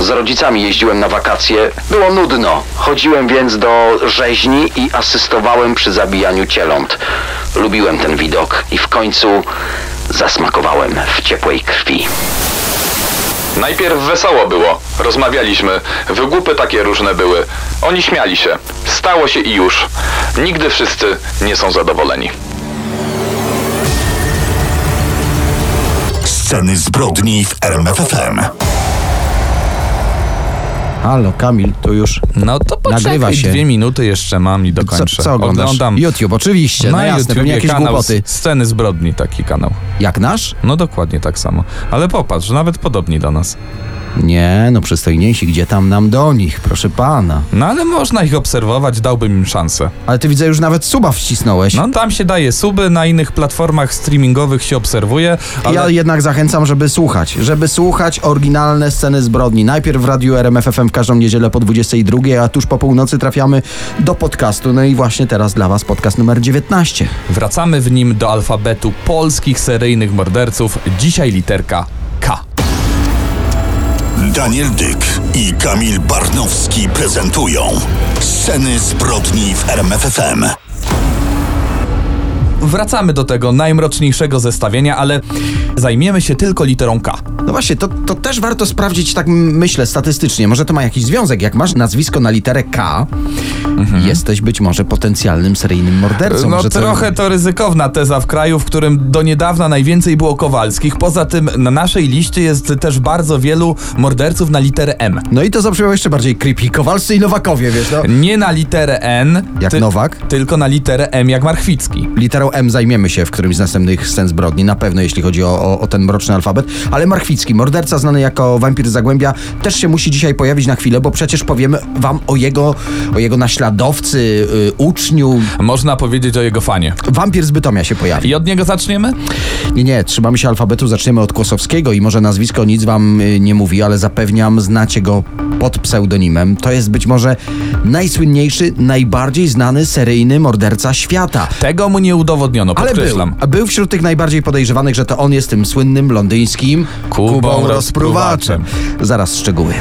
Z rodzicami jeździłem na wakacje. Było nudno. Chodziłem więc do rzeźni i asystowałem przy zabijaniu cieląt. Lubiłem ten widok i w końcu zasmakowałem w ciepłej krwi. Najpierw wesoło było. Rozmawialiśmy. Wygłupy takie różne były. Oni śmiali się. Stało się i już. Nigdy wszyscy nie są zadowoleni. Sceny zbrodni w RMFFM. Halo, Kamil, tu już No to poczekaj, Nagrywa się. dwie minuty jeszcze mam i co, dokończę. co oglądasz? Oglądam YouTube, oczywiście, no na jasne, pewnie YouTubie jakieś kanał głupoty. Sceny zbrodni, taki kanał. Jak nasz? No dokładnie tak samo. Ale popatrz, nawet podobni do nas. Nie, no przystojniejsi, gdzie tam nam do nich, proszę pana. No ale można ich obserwować, dałbym im szansę. Ale ty widzę, już nawet suba wcisnąłeś. No tam się daje suby, na innych platformach streamingowych się obserwuje, ale Ja jednak zachęcam, żeby słuchać, żeby słuchać oryginalne sceny zbrodni. Najpierw w radiu RMFFM w każdą niedzielę po 22, a tuż po północy trafiamy do podcastu. No i właśnie teraz dla was podcast numer 19. wracamy w nim do alfabetu polskich seryjnych morderców. Dzisiaj literka K. Daniel Dyk i Kamil Barnowski prezentują Sceny zbrodni w RMFFM. Wracamy do tego najmroczniejszego zestawienia, ale zajmiemy się tylko literą K. No właśnie, to, to też warto sprawdzić, tak myślę, statystycznie. Może to ma jakiś związek. Jak masz nazwisko na literę K, jesteś być może potencjalnym seryjnym mordercą. No Może to- trochę to ryzykowna teza w kraju, w którym do niedawna najwięcej było Kowalskich. Poza tym na naszej liście jest też bardzo wielu morderców na literę M. No i to zabrzmiało jeszcze bardziej creepy. Kowalscy i Nowakowie, wiesz, no. Nie na literę N, Jak Nowak? tylko na literę M jak Marchwicki. Literą M zajmiemy się w którymś z następnych scen zbrodni, na pewno jeśli chodzi o, o, o ten mroczny alfabet. Ale Marchwicki, morderca znany jako wampir Zagłębia, też się musi dzisiaj pojawić na chwilę, bo przecież powiemy wam o jego, o jego naśladowcy, y, uczniu. Można powiedzieć o jego fanie. Wampir z Bytomia się pojawi. I od niego zaczniemy? Nie, nie, trzymamy się alfabetu, zaczniemy od Kłosowskiego i może nazwisko nic wam y, nie mówi, ale zapewniam, znacie go pod pseudonimem. To jest być może najsłynniejszy, najbardziej znany seryjny morderca świata. Tego mu nie udowodniono, Ale był, podkreślam. był wśród tych najbardziej podejrzewanych, że to on jest tym słynnym londyńskim Kubą rozpruwaczem. Zaraz szczegóły.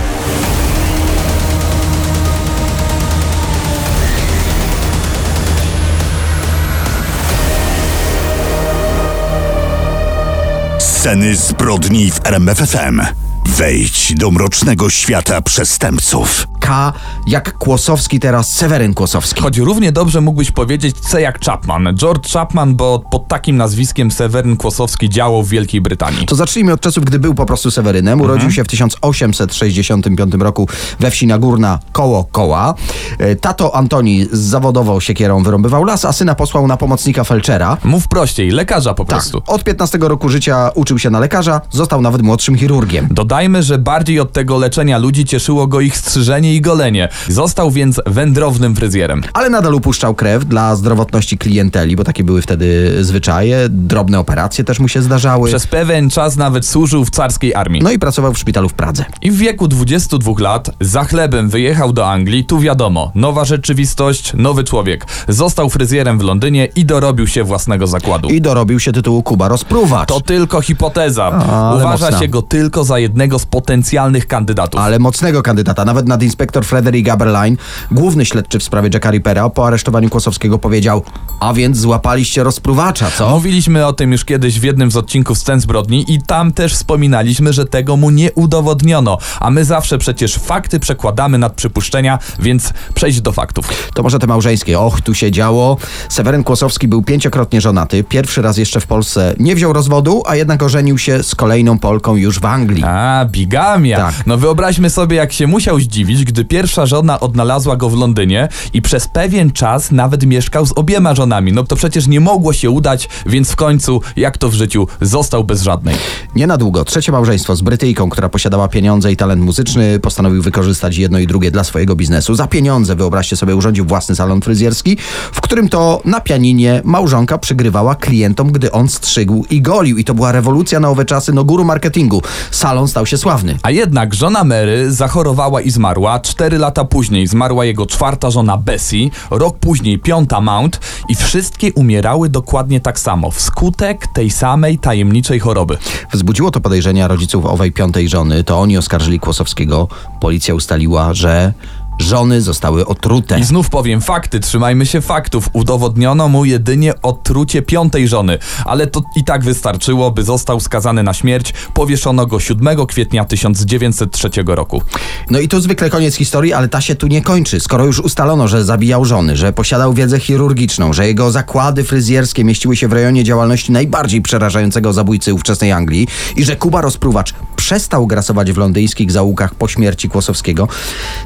Sceny zbrodni w RMFFM. Wejdź do mrocznego świata przestępców. K jak Kłosowski, teraz Seweryn Kłosowski. Choć równie dobrze mógłbyś powiedzieć C jak Chapman. George Chapman, bo pod takim nazwiskiem Seweryn Kłosowski działał w Wielkiej Brytanii. To zacznijmy od czasów, gdy był po prostu Sewerynem. Urodził się w 1865 roku we wsi Nagórna koło Koła. E, Tato Antoni zawodowo siekierą wyrąbywał las, a syna posłał na pomocnika felczera. Mów prościej, lekarza po Tak, prostu. od 15 roku życia uczył się na lekarza, został nawet młodszym chirurgiem. Dodajmy, że bardziej od tego leczenia ludzi cieszyło go ich strzyżenie i golenie. Został więc wędrownym fryzjerem. Ale nadal upuszczał krew dla zdrowotności klienteli, bo takie były wtedy zwyczaje. Drobne operacje też mu się zdarzały. Przez pewien czas nawet służył w carskiej armii. No i pracował w szpitalu w Pradze. I w wieku 22 lat za chlebem wyjechał do Anglii. Tu wiadomo, nowa rzeczywistość, nowy człowiek. Został fryzjerem w Londynie i dorobił się własnego zakładu. I dorobił się tytułu Kuba Rozpruwacz. To tylko hipoteza. ale Uważa się go tylko za jednego z potencjalnych kandydatów. Ale mocnego kandydata. Nawet nadinspektor Frederick Aberline, główny śledczy w sprawie Jacka Rippera, po aresztowaniu Kłosowskiego powiedział a więc złapaliście rozpruwacza, co? Mówiliśmy o tym już kiedyś w jednym z odcinków Scen Zbrodni i tam też wspominaliśmy, że tego mu nie udowodniono. A my zawsze przecież fakty przekładamy nad przypuszczenia, więc przejdź do faktów. To może te małżeńskie. Och, tu się działo. Seweryn Kłosowski był pięciokrotnie żonaty. Pierwszy raz jeszcze w Polsce nie wziął rozwodu, a jednak ożenił się z kolejną Polką już w Anglii. A, bigamia. Tak. No wyobraźmy sobie, jak się musiał zdziwić, gdy pierwsza żona odnalazła go w Londynie i przez pewien czas nawet mieszkał z obiema żonami. No to przecież nie mogło się udać, więc w końcu, jak to w życiu, został bez żadnej. Nie na długo. Trzecie małżeństwo z Brytyjką, która posiadała pieniądze i talent muzyczny, postanowił wykorzystać jedno i drugie dla swojego biznesu. Za pieniądze, wyobraźcie sobie, urządził własny salon fryzjerski, w którym to na pianinie małżonka przygrywała klientom, gdy on strzygł i golił. I to była rewolucja na owe czasy, no guru marketingu. Salon stał się sławny. A jednak żona Mary zachorowała i zmarła, cztery lata później zmarła jego czwarta żona Bessie, rok później piąta Mount i wszystkie umierały dokładnie tak samo, wskutek tej samej tajemniczej choroby. Wzbudziło to podejrzenia rodziców owej piątej żony. To oni oskarżyli Kłosowskiego. Policja ustaliła, że żony zostały otrute. I znów powiem fakty, trzymajmy się faktów. Udowodniono mu jedynie otrucie piątej żony, ale to i tak wystarczyło, by został skazany na śmierć. Powieszono go 7 kwietnia 1903 roku. No i tu zwykle koniec historii, ale ta się tu nie kończy. Skoro już ustalono, że zabijał żony, że posiadał wiedzę chirurgiczną, że jego zakłady fryzjerskie mieściły się w rejonie działalności najbardziej przerażającego zabójcy ówczesnej Anglii i że Kuba Rozpruwacz przestał grasować w londyńskich zaułkach po śmierci Kłosowskiego,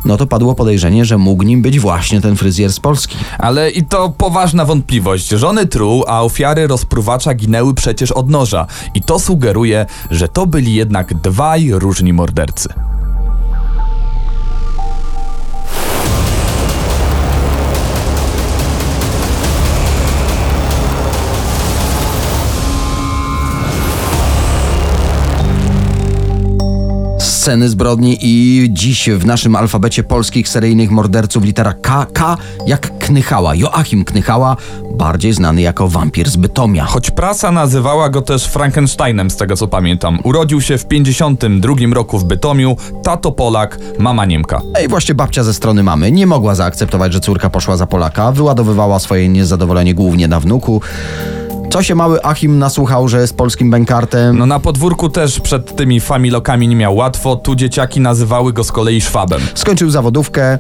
no to padło podejrzenie, że mógł nim być właśnie ten fryzjer z Polski. Ale i to poważna wątpliwość. Żony truł, a ofiary rozpruwacza ginęły przecież od noża. I to sugeruje, że to byli jednak dwaj różni mordercy. Sceny zbrodni i dziś w naszym alfabecie polskich seryjnych morderców litera K, K jak Knychała. Joachim Knychała, bardziej znany jako wampir z Bytomia. Choć prasa nazywała go też Frankensteinem, z tego co pamiętam. Urodził się w 52 roku w Bytomiu, tato Polak, mama Niemka. I właśnie babcia ze strony mamy nie mogła zaakceptować, że córka poszła za Polaka, wyładowywała swoje niezadowolenie głównie na wnuku. Co się mały Achim nasłuchał, że z polskim bękartem? No na podwórku też przed tymi familokami nie miał łatwo, tu dzieciaki nazywały go z kolei Szwabem. Skończył zawodówkę,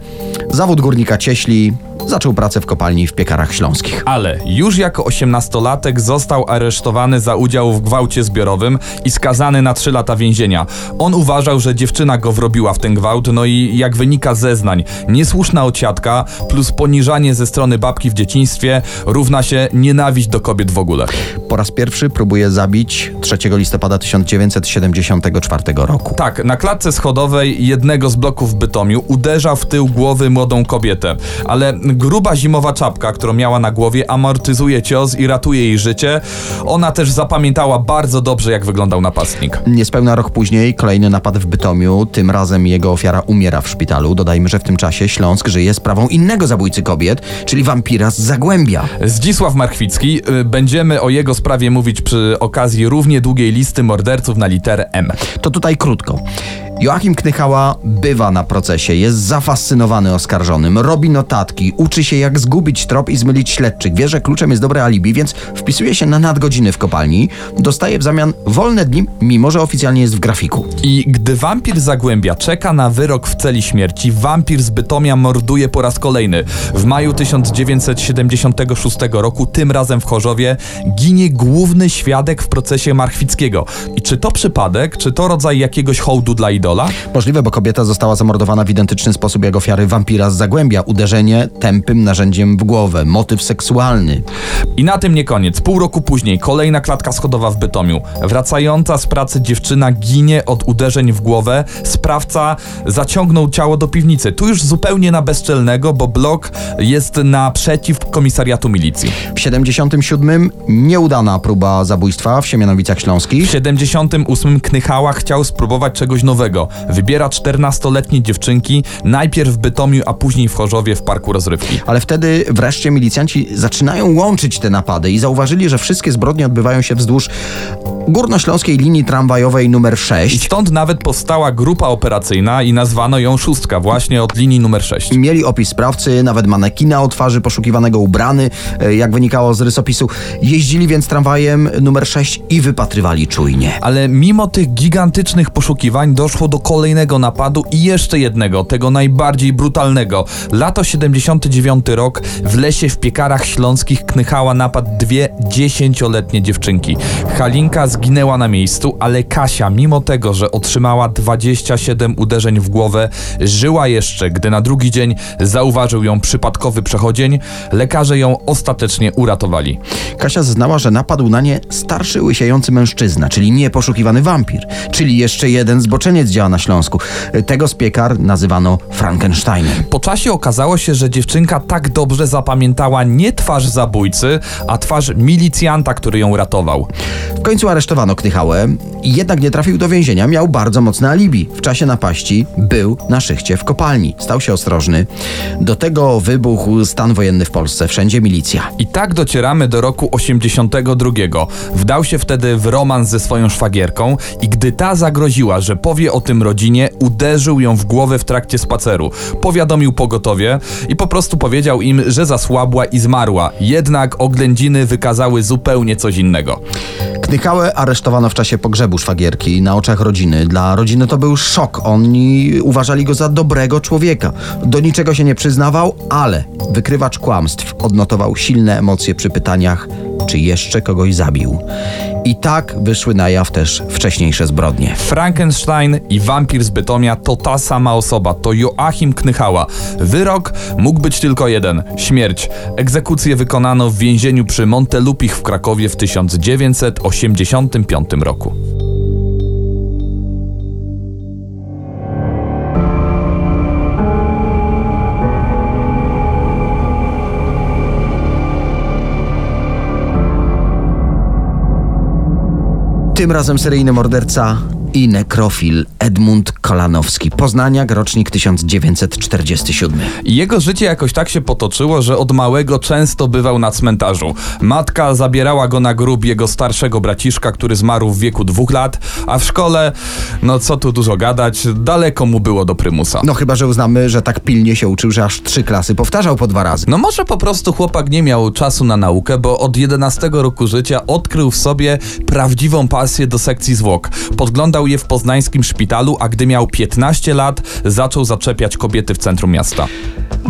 zawód górnika cieśli, zaczął pracę w kopalni w piekarach śląskich. Ale już jako osiemnastolatek został aresztowany za udział w gwałcie zbiorowym i skazany na trzy lata więzienia. On uważał, że dziewczyna go wrobiła w ten gwałt, no i jak wynika zeznań, niesłuszna ociatka plus poniżanie ze strony babki w dzieciństwie równa się nienawiść do kobiet w ogóle. Po raz pierwszy próbuje zabić 3 listopada 1974 roku. Tak, na klatce schodowej jednego z bloków w Bytomiu uderza w tył głowy młodą kobietę, ale gruba zimowa czapka, którą miała na głowie, amortyzuje cios i ratuje jej życie. Ona też zapamiętała bardzo dobrze, jak wyglądał napastnik. Niespełna rok później kolejny napad w Bytomiu, tym razem jego ofiara umiera w szpitalu. Dodajmy, że w tym czasie Śląsk żyje sprawą innego zabójcy kobiet, czyli wampira z Zagłębia. Zdzisław Marchwicki, y, będziemy o jego sprawie mówić przy okazji równie długiej listy morderców na literę M. To tutaj krótko. Joachim Knychała bywa na procesie, jest zafascynowany oskarżonym, robi notatki, uczy się jak zgubić trop i zmylić śledczych. Wie, że kluczem jest dobre alibi, więc wpisuje się na nadgodziny w kopalni. Dostaje w zamian wolne dni, mimo że oficjalnie jest w grafiku. I gdy wampir Zagłębia czeka na wyrok w celi śmierci, wampir z Bytomia morduje po raz kolejny. W maju 1976 roku, tym razem w Chorzowie, ginie główny świadek w procesie Marchwickiego. I czy to przypadek, czy to rodzaj jakiegoś hołdu dla idola? Możliwe, bo kobieta została zamordowana w identyczny sposób jak ofiary wampira z Zagłębia. Uderzenie tępym narzędziem w głowę, motyw seksualny. I na tym nie koniec. Pół roku później kolejna klatka schodowa w Bytomiu. Wracająca z pracy dziewczyna ginie od uderzeń w głowę. Sprawca zaciągnął ciało do piwnicy. Tu już zupełnie na bezczelnego, bo blok jest naprzeciw komisariatu milicji. W 77 nieudana próba zabójstwa w Siemianowicach Śląskich. W 78 Knychała chciał spróbować czegoś nowego. Wybiera 14-letnie dziewczynki, najpierw w Bytomiu, a później w Chorzowie w parku rozrywki. Ale wtedy wreszcie milicjanci zaczynają łączyć te napady i zauważyli, że wszystkie zbrodnie odbywają się wzdłuż górnośląskiej linii tramwajowej numer I 6. stąd nawet powstała grupa operacyjna i nazwano ją Szóstka, właśnie od linii numer 6. Mieli opis sprawcy, nawet manekina o twarzy poszukiwanego ubrany, e, jak wynikało z rysopisu. Jeździli więc tramwajem numer 6 i wypatrywali czujnie. Ale mimo tych gigantycznych poszukiwań doszło do kolejnego napadu i jeszcze jednego, tego najbardziej brutalnego. Lato 79 rok, w lesie w Piekarach Śląskich knychała napad dwie dziesięcioletnie dziewczynki. Halinka zginęła na miejscu, ale Kasia, mimo tego, że otrzymała 27 uderzeń w głowę, żyła jeszcze, gdy na drugi dzień zauważył ją przypadkowy przechodzień. Lekarze ją ostatecznie uratowali. Kasia zeznała, że napadł na nie starszy, łysiejący mężczyzna, czyli nie poszukiwany wampir, czyli jeszcze jeden zboczeniec działa na Śląsku. Tego z piekar nazywano Frankensteinem. Po czasie okazało się, że dziewczynka tak dobrze zapamiętała nie twarz zabójcy, a twarz milicjanta, który ją ratował. W końcu aresztowano Knychałę, jednak nie trafił do więzienia, miał bardzo mocne alibi. W czasie napaści był na szychcie w kopalni. Stał się ostrożny. Do tego wybuchł stan wojenny w Polsce, wszędzie milicja. I tak docieramy do roku 82. Wdał się wtedy w romans ze swoją szwagierką i gdy ta zagroziła, że powie o tym rodzinie, uderzył ją w głowę w trakcie spaceru. Powiadomił pogotowie i po prostu powiedział im, że zasłabła i zmarła. Jednak oględziny wykazały zupełnie coś innego. Knychałę aresztowano w czasie pogrzebu szwagierki na oczach rodziny. Dla rodziny to był szok. Oni uważali go za dobrego człowieka. Do niczego się nie przyznawał, ale wykrywacz kłamstw odnotował silne emocje przy pytaniach, czy jeszcze kogoś zabił. I tak wyszły na jaw też wcześniejsze zbrodnie. Frankenstein i wampir z Bytomia to ta sama osoba, to Joachim Knychała. Wyrok mógł być tylko jeden śmierć. Egzekucję wykonano w więzieniu przy Montelupich w Krakowie w 1985 roku. Tym razem seryjny morderca i nekrofil Edmund Kolanowski, Poznaniak, rocznik 1947. Jego życie jakoś tak się potoczyło, że od małego często bywał na cmentarzu. Matka zabierała go na grób jego starszego braciszka, który zmarł w wieku dwóch lat, a w szkole, no co tu dużo gadać, daleko mu było do prymusa. No chyba, że uznamy, że tak pilnie się uczył, że aż trzy klasy powtarzał po dwa razy. No może po prostu chłopak nie miał czasu na naukę, bo od 11 roku życia odkrył w sobie prawdziwą pasję do sekcji zwłok. Podglądał je w poznańskim szpitalu, a gdy miał 15 lat, zaczął zaczepiać kobiety w centrum miasta.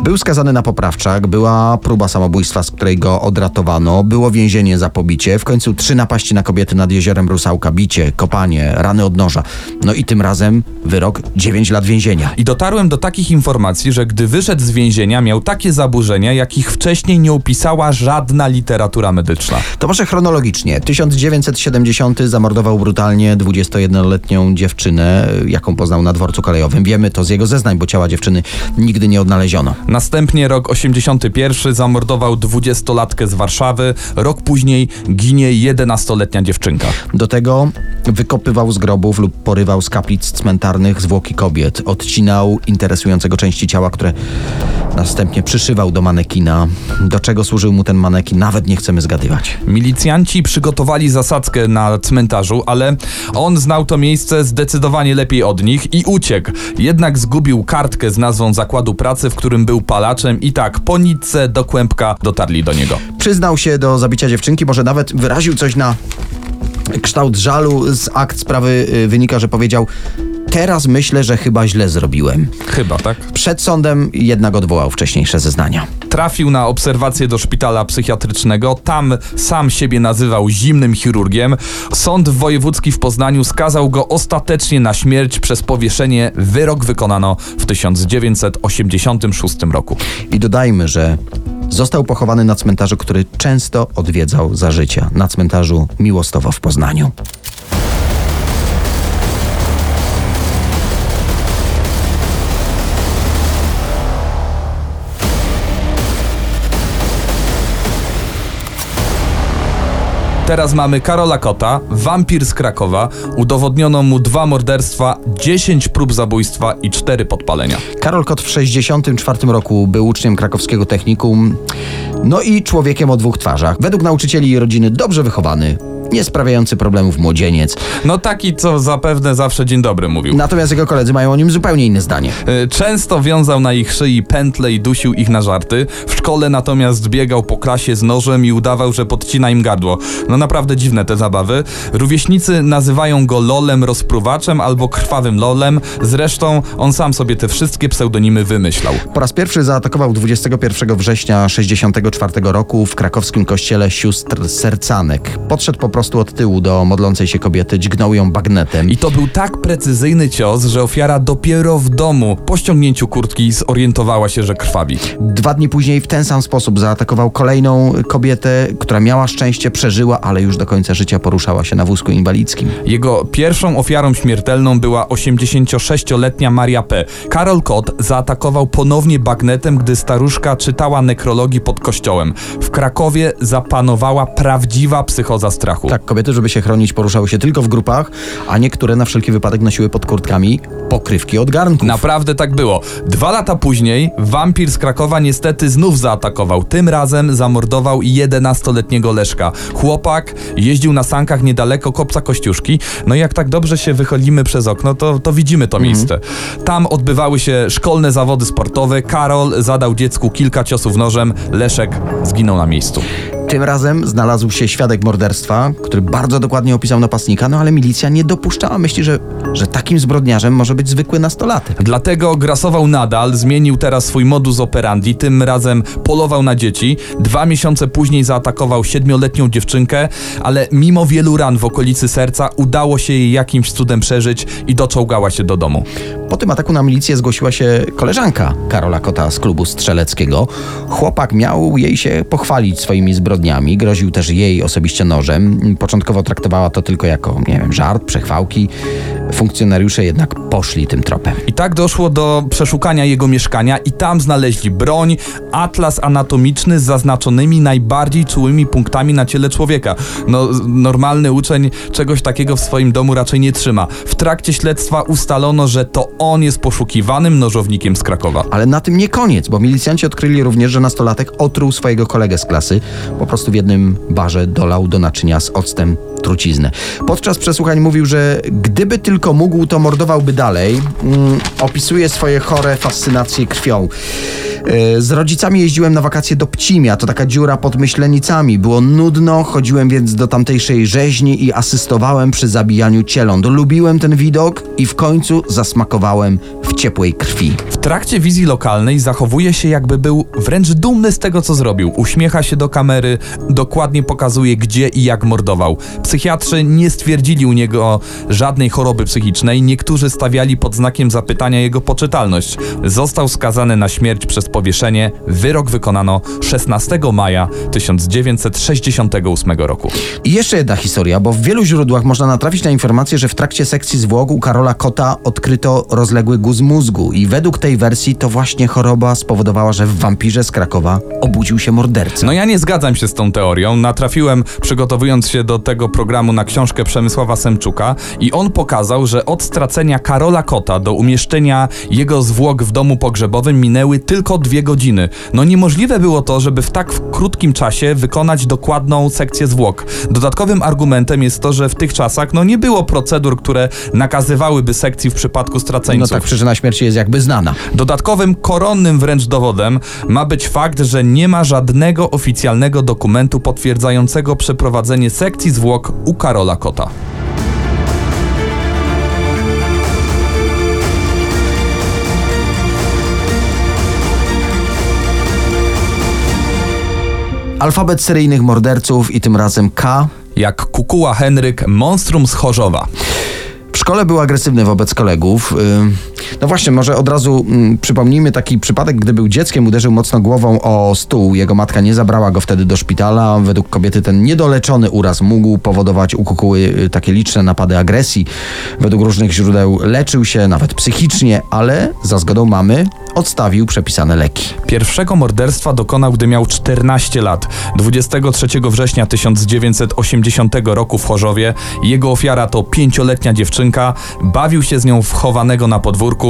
Był skazany na poprawczak, była próba samobójstwa, z której go odratowano, było więzienie za pobicie, w końcu trzy napaści na kobiety nad jeziorem Rusałka, bicie, kopanie, rany od noża. No i tym razem wyrok 9 lat więzienia. I dotarłem do takich informacji, że gdy wyszedł z więzienia, miał takie zaburzenia, jakich wcześniej nie opisała żadna literatura medyczna. To może chronologicznie. 1970 zamordował brutalnie 21-letnią dziewczynę, jaką poznał na dworcu kolejowym. Wiemy to z jego zeznań, bo ciała dziewczyny nigdy nie odnaleziono. Następnie rok 81 zamordował 20-latkę z Warszawy, rok później ginie 11-letnia dziewczynka. Do tego wykopywał z grobów lub porywał z kaplic cmentarnych zwłoki kobiet. Odcinał interesującego części ciała, które następnie przyszywał do manekina. Do czego służył mu ten manekin, nawet nie chcemy zgadywać. Milicjanci przygotowali zasadzkę na cmentarzu, ale on znał to miejsce zdecydowanie lepiej od nich i uciekł. Jednak zgubił kartkę z nazwą zakładu pracy, w którym był palaczem i tak po nitce do kłębka dotarli do niego. Przyznał się do zabicia dziewczynki, może nawet wyraził coś na kształt żalu. Z akt sprawy y, wynika, że powiedział: Teraz myślę, że chyba źle zrobiłem. Chyba, tak? Przed sądem jednak odwołał wcześniejsze zeznania. Trafił na obserwację do szpitala psychiatrycznego. Tam sam siebie nazywał zimnym chirurgiem. Sąd wojewódzki w Poznaniu skazał go ostatecznie na śmierć przez powieszenie. Wyrok wykonano w 1986 roku. I dodajmy, że został pochowany na cmentarzu, który często odwiedzał za życia, na cmentarzu Miłostowo w Poznaniu. Teraz mamy Karola Kota, wampir z Krakowa. Udowodniono mu dwa morderstwa, 10 prób zabójstwa i 4 podpalenia. Karol Kot w 1964 roku był uczniem krakowskiego technikum, no i człowiekiem o dwóch twarzach. Według nauczycieli i rodziny dobrze wychowany, nie sprawiający problemów młodzieniec. No taki, co zapewne zawsze dzień dobry mówił. Natomiast jego koledzy mają o nim zupełnie inne zdanie. Y, Często wiązał na ich szyi pętle i dusił ich na żarty. W szkole natomiast biegał po klasie z nożem i udawał, że podcina im gardło. No naprawdę dziwne te zabawy. Rówieśnicy nazywają go lolem rozpruwaczem albo krwawym lolem. Zresztą on sam sobie te wszystkie pseudonimy wymyślał. Po raz pierwszy zaatakował 21 września 1964 roku w krakowskim kościele sióstr Sercanek. Podszedł po prostu prostu od tyłu do modlącej się kobiety, dźgnął ją bagnetem. I to był tak precyzyjny cios, że ofiara dopiero w domu po ściągnięciu kurtki zorientowała się, że krwawi. Dwa dni później w ten sam sposób zaatakował kolejną kobietę, która miała szczęście, przeżyła, ale już do końca życia poruszała się na wózku inwalidzkim. Jego pierwszą ofiarą śmiertelną była 86-letnia Maria P. Karol Kot zaatakował ponownie bagnetem, gdy staruszka czytała nekrologii pod kościołem. W Krakowie zapanowała prawdziwa psychoza strachu. Tak, kobiety, żeby się chronić, poruszały się tylko w grupach, a niektóre na wszelki wypadek nosiły pod kurtkami pokrywki od garnków. Naprawdę tak było. Dwa lata później wampir z Krakowa niestety znów zaatakował. Tym razem zamordował 11-letniego Leszka. Chłopak jeździł na sankach niedaleko Kopca Kościuszki. No i jak tak dobrze się wychylimy przez okno, to, to widzimy to miejsce. Tam odbywały się szkolne zawody sportowe. Karol zadał dziecku kilka ciosów nożem. Leszek zginął na miejscu. Tym razem znalazł się świadek morderstwa, który bardzo dokładnie opisał napastnika, no ale milicja nie dopuszczała myśli, że, że takim zbrodniarzem może być zwykły nastolatek. Dlatego grasował nadal, zmienił teraz swój modus operandi, tym razem polował na dzieci. Dwa miesiące później zaatakował siedmioletnią dziewczynkę, ale mimo wielu ran w okolicy serca udało się jej jakimś cudem przeżyć i doczołgała się do domu. Po tym ataku na milicję zgłosiła się koleżanka Karola Kota z klubu strzeleckiego. Chłopak miał jej się pochwalić swoimi zbrodniami, groził też jej osobiście nożem. Początkowo traktowała to tylko jako, nie wiem, żart, przechwałki. Funkcjonariusze jednak poszli tym tropem. I tak doszło do przeszukania jego mieszkania i tam znaleźli broń, atlas anatomiczny z zaznaczonymi najbardziej czułymi punktami na ciele człowieka. No, normalny uczeń czegoś takiego w swoim domu raczej nie trzyma. W trakcie śledztwa ustalono, że to on jest poszukiwanym nożownikiem z Krakowa. Ale na tym nie koniec, bo milicjanci odkryli również, że nastolatek otruł swojego kolegę z klasy. Po prostu w jednym barze dolał do naczynia z octem truciznę. Podczas przesłuchań mówił, że gdyby tylko mógł, to mordowałby dalej. Mm, opisuje swoje chore fascynacje krwią. E, Z rodzicami jeździłem na wakacje do Pcimia, to taka dziura pod Myślenicami. Było nudno, chodziłem więc do tamtejszej rzeźni i asystowałem przy zabijaniu cieląt. Lubiłem ten widok i w końcu zasmakowałem w ciepłej krwi. W trakcie wizji lokalnej zachowuje się jakby był wręcz dumny z tego, co zrobił. Uśmiecha się do kamery, dokładnie pokazuje, gdzie i jak mordował. Psychiatrzy nie stwierdzili u niego żadnej choroby psychicznej. Niektórzy stawiali pod znakiem zapytania jego poczytalność. Został skazany na śmierć przez powieszenie. Wyrok wykonano 16 maja 1968 roku. I jeszcze jedna historia, bo w wielu źródłach można natrafić na informację, że w trakcie sekcji zwłok u Karola Kota odkryto rozległy guz mózgu i według tej wersji to właśnie choroba spowodowała, że w wampirze z Krakowa obudził się morderca. No ja nie zgadzam się z tą teorią. Natrafiłem, przygotowując się do tego programu na książkę Przemysława Semczuka i on pokazał, że od stracenia Karola Kota do umieszczenia jego zwłok w domu pogrzebowym minęły tylko dwie godziny. No niemożliwe było to, żeby w tak w krótkim czasie wykonać dokładną sekcję zwłok. Dodatkowym argumentem jest to, że w tych czasach no nie było procedur, które nakazywałyby sekcji w przypadku no straceńców. tak, przyczyna śmierci jest jakby znana. Dodatkowym koronnym wręcz dowodem ma być fakt, że nie ma żadnego oficjalnego dokumentu potwierdzającego przeprowadzenie sekcji zwłok u Karola Kota. Alfabet seryjnych morderców i tym razem K. Jak Kukuła Henryk, monstrum z Chorzowa. W szkole był agresywny wobec kolegów. Ym, No właśnie, może od razu mm, przypomnijmy taki przypadek, gdy był dzieckiem, uderzył mocno głową o stół. Jego matka nie zabrała go wtedy do szpitala. Według kobiety ten niedoleczony uraz mógł powodować u kukuły y, takie liczne napady agresji. Według różnych źródeł leczył się nawet psychicznie, ale za zgodą mamy odstawił przepisane leki. Pierwszego morderstwa dokonał, gdy miał 14 lat. 23 września 1980 roku w Chorzowie. Jego ofiara to pięcioletnia dziewczynka. Bawił się z nią wchowanego na podwórku.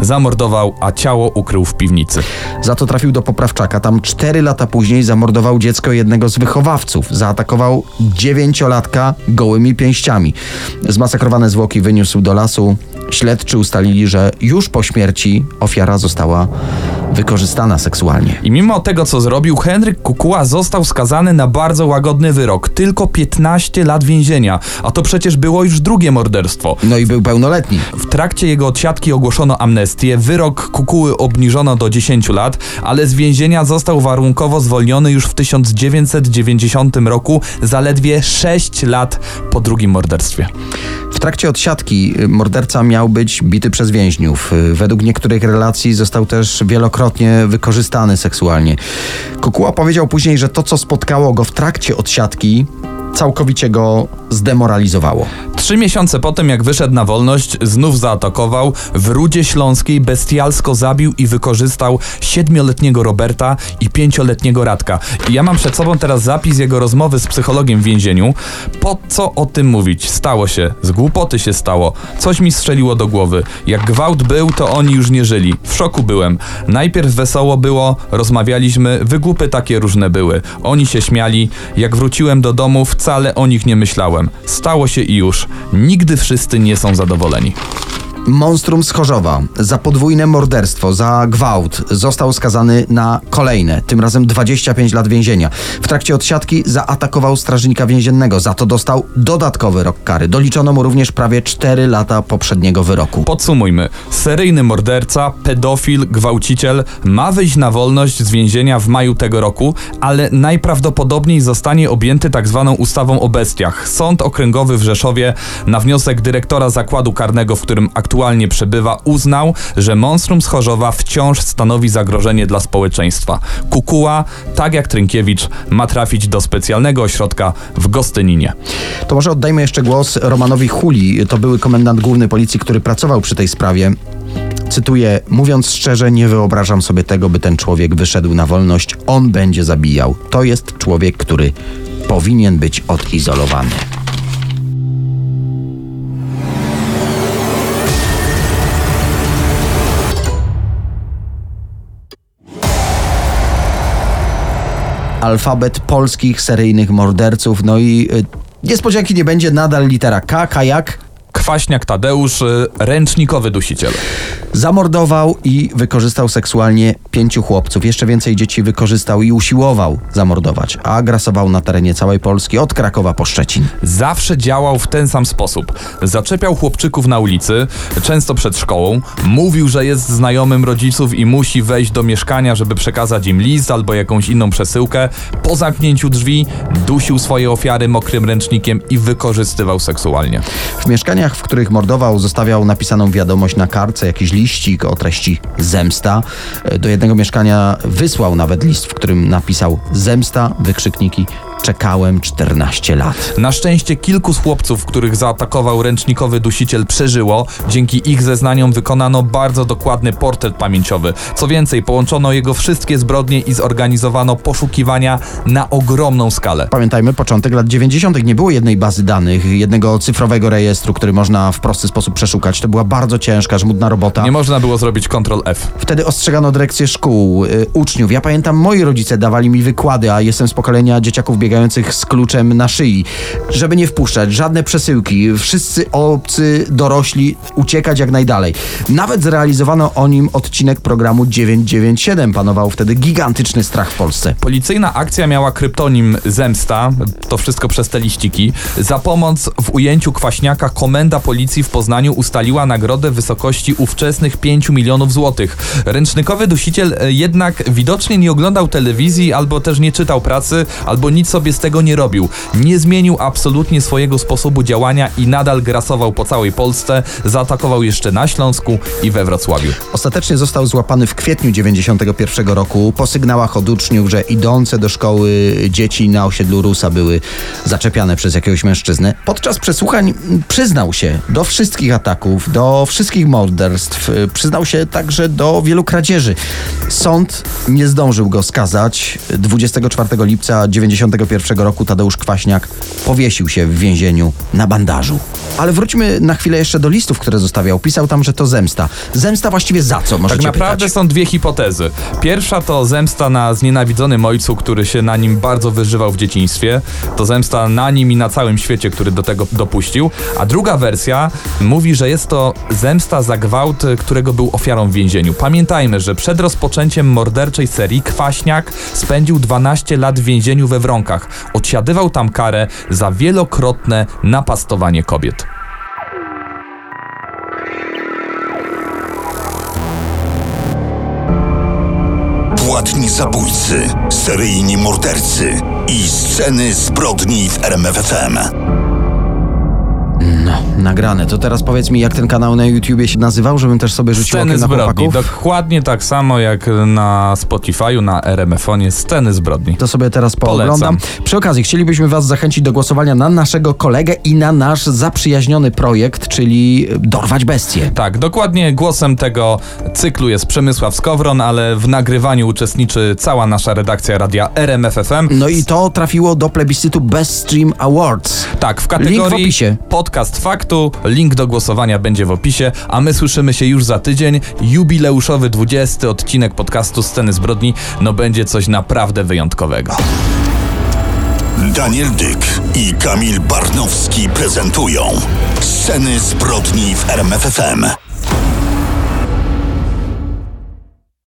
Zamordował, a ciało ukrył w piwnicy. Za to trafił do poprawczaka. Tam cztery lata później zamordował dziecko jednego z wychowawców. Zaatakował dziewięciolatka gołymi pięściami. Zmasakrowane zwłoki wyniósł do lasu. Śledczy ustalili, że już po śmierci ofiara została wykorzystana seksualnie. I mimo tego, co zrobił, Henryk Kukuła został skazany na bardzo łagodny wyrok. Tylko 15 lat więzienia. A to przecież było już drugie morderstwo. No i był pełnoletni. W trakcie jego odsiadki ogłoszono amnestię. Wyrok Kukuły obniżono do 10 lat, ale z więzienia został warunkowo zwolniony już w 1990 roku, zaledwie 6 lat po drugim morderstwie. W trakcie odsiadki morderca miał być bity przez więźniów. Według niektórych relacji został też wielokrotnie wykorzystany seksualnie. Kukuła powiedział później, że to, co spotkało go w trakcie odsiadki, całkowicie go zdemoralizowało. Trzy miesiące po tym, jak wyszedł na wolność, znów zaatakował. W Rudzie Śląskiej bestialsko zabił i wykorzystał siedmioletniego Roberta i pięcioletniego Radka. I ja mam przed sobą teraz zapis jego rozmowy z psychologiem w więzieniu. Po co o tym mówić? Stało się. Z głupoty się stało. Coś mi strzeliło do głowy. Jak gwałt był, to oni już nie żyli. W szoku byłem. Najpierw wesoło było, rozmawialiśmy, wygłupy takie różne były. Oni się śmiali. Jak wróciłem do domu, wcale o nich nie myślałem. Stało się i już. Nigdy wszyscy nie są zadowoleni. Monstrum z Chorzowa za podwójne morderstwo, za gwałt został skazany na kolejne, tym razem 25 lat więzienia. W trakcie odsiadki zaatakował strażnika więziennego, za to dostał dodatkowy rok kary. Doliczono mu również prawie 4 lata poprzedniego wyroku. Podsumujmy. Seryjny morderca, pedofil, gwałciciel ma wyjść na wolność z więzienia w maju tego roku, ale najprawdopodobniej zostanie objęty tak zwaną ustawą o bestiach. Sąd okręgowy w Rzeszowie na wniosek dyrektora zakładu karnego, w którym aktualnie przebywa, uznał, że monstrum z Chorzowa wciąż stanowi zagrożenie dla społeczeństwa. Kukuła, tak jak Trynkiewicz, ma trafić do specjalnego ośrodka w Gostyninie. To może oddajmy jeszcze głos Romanowi Huli. To były komendant główny policji, który pracował przy tej sprawie. Cytuję, mówiąc szczerze, nie wyobrażam sobie tego, by ten człowiek wyszedł na wolność. On będzie zabijał. To jest człowiek, który powinien być odizolowany. Alfabet polskich seryjnych morderców. No i y, niespodzianki nie będzie, nadal litera K, kajak. Kwaśniak Tadeusz, y, ręcznikowy dusiciel. Zamordował i wykorzystał seksualnie pięciu chłopców. Jeszcze więcej dzieci wykorzystał i usiłował zamordować, a grasował na terenie całej Polski od Krakowa po Szczecin. Zawsze działał w ten sam sposób. Zaczepiał chłopczyków na ulicy, często przed szkołą, mówił, że jest znajomym rodziców i musi wejść do mieszkania, żeby przekazać im list albo jakąś inną przesyłkę. Po zamknięciu drzwi dusił swoje ofiary mokrym ręcznikiem i wykorzystywał seksualnie. W mieszkaniach, w których mordował, zostawiał napisaną wiadomość na kartce, jakiś liścik o treści zemsta. Do jednego mieszkania wysłał nawet list, w którym napisał zemsta, wykrzykniki czekałem 14 lat. Na szczęście kilku z chłopców, których zaatakował ręcznikowy dusiciel, przeżyło. Dzięki ich zeznaniom wykonano bardzo dokładny portret pamięciowy. Co więcej, połączono jego wszystkie zbrodnie i zorganizowano poszukiwania na ogromną skalę. Pamiętajmy, początek lat 90. nie było jednej bazy danych, jednego cyfrowego rejestru, który można w prosty sposób przeszukać. To była bardzo ciężka, żmudna robota. Nie można było zrobić Ctrl F. Wtedy ostrzegano dyrekcję szkół, y, uczniów. Ja pamiętam, moi rodzice dawali mi wykłady, a jestem z pokolenia dzieciaków biegających z kluczem na szyi, żeby nie wpuszczać żadne przesyłki. Wszyscy obcy, dorośli, uciekać jak najdalej. Nawet zrealizowano o nim odcinek programu 997. Panował wtedy gigantyczny strach w Polsce. Policyjna akcja miała kryptonim Zemsta, to wszystko przez te liściki. Za pomoc w ujęciu kwaśniaka komenda policji w Poznaniu ustaliła nagrodę w wysokości ówczesnych 5 milionów złotych. Ręcznykowy dusiciel e, jednak widocznie nie oglądał telewizji, albo też nie czytał pracy, albo nic sobie z tego nie robił. Nie zmienił absolutnie swojego sposobu działania i nadal grasował po całej Polsce. Zaatakował jeszcze na Śląsku i we Wrocławiu. Ostatecznie został złapany w kwietniu 91 roku po sygnałach od uczniów, że idące do szkoły dzieci na osiedlu Rusa były zaczepiane przez jakiegoś mężczyznę. Podczas przesłuchań przyznał się do wszystkich ataków, do wszystkich morderstw, przyznał się także do wielu kradzieży. Sąd nie zdążył go skazać. 24 lipca 91 2001 roku Tadeusz Kwaśniak powiesił się w więzieniu na bandażu. Ale wróćmy na chwilę jeszcze do listów, które zostawiał. Pisał tam, że to zemsta. Zemsta właściwie za co, możecie Tak naprawdę pytać? są dwie hipotezy. Pierwsza to zemsta na znienawidzonym ojcu, który się na nim bardzo wyżywał w dzieciństwie. To zemsta na nim i na całym świecie, który do tego dopuścił. A druga wersja mówi, że jest to zemsta za gwałt, którego był ofiarą w więzieniu. Pamiętajmy, że przed rozpoczęciem morderczej serii Kwaśniak spędził 12 lat w więzieniu we Wronkach. Odsiadywał tam karę za wielokrotne napastowanie kobiet. Płatni zabójcy, seryjni mordercy i sceny zbrodni w RMFFM. No, nagrane. To teraz powiedz mi, jak ten kanał na YouTubie się nazywał, żebym też sobie rzucił Sceny okiem na zbrodni. chłopaków? Dokładnie tak samo jak na Spotify'u, na RMF-onie. Sceny zbrodni. To sobie teraz pooglądam. Przy okazji chcielibyśmy Was zachęcić do głosowania na naszego kolegę i na nasz zaprzyjaźniony projekt, czyli Dorwać Bestię. Tak, dokładnie głosem tego cyklu jest Przemysław Skowron, ale w nagrywaniu uczestniczy cała nasza redakcja radia RMFFM. No i to trafiło do plebiscytu Best Stream Awards. Tak, w Link kategorii w opisie. podcast faktu, link do głosowania będzie w opisie, a my słyszymy się już za tydzień. Jubileuszowy 20 odcinek podcastu Sceny Zbrodni, no będzie coś naprawdę wyjątkowego. Daniel Dyk i Kamil Barnowski prezentują Sceny zbrodni w RMFFM.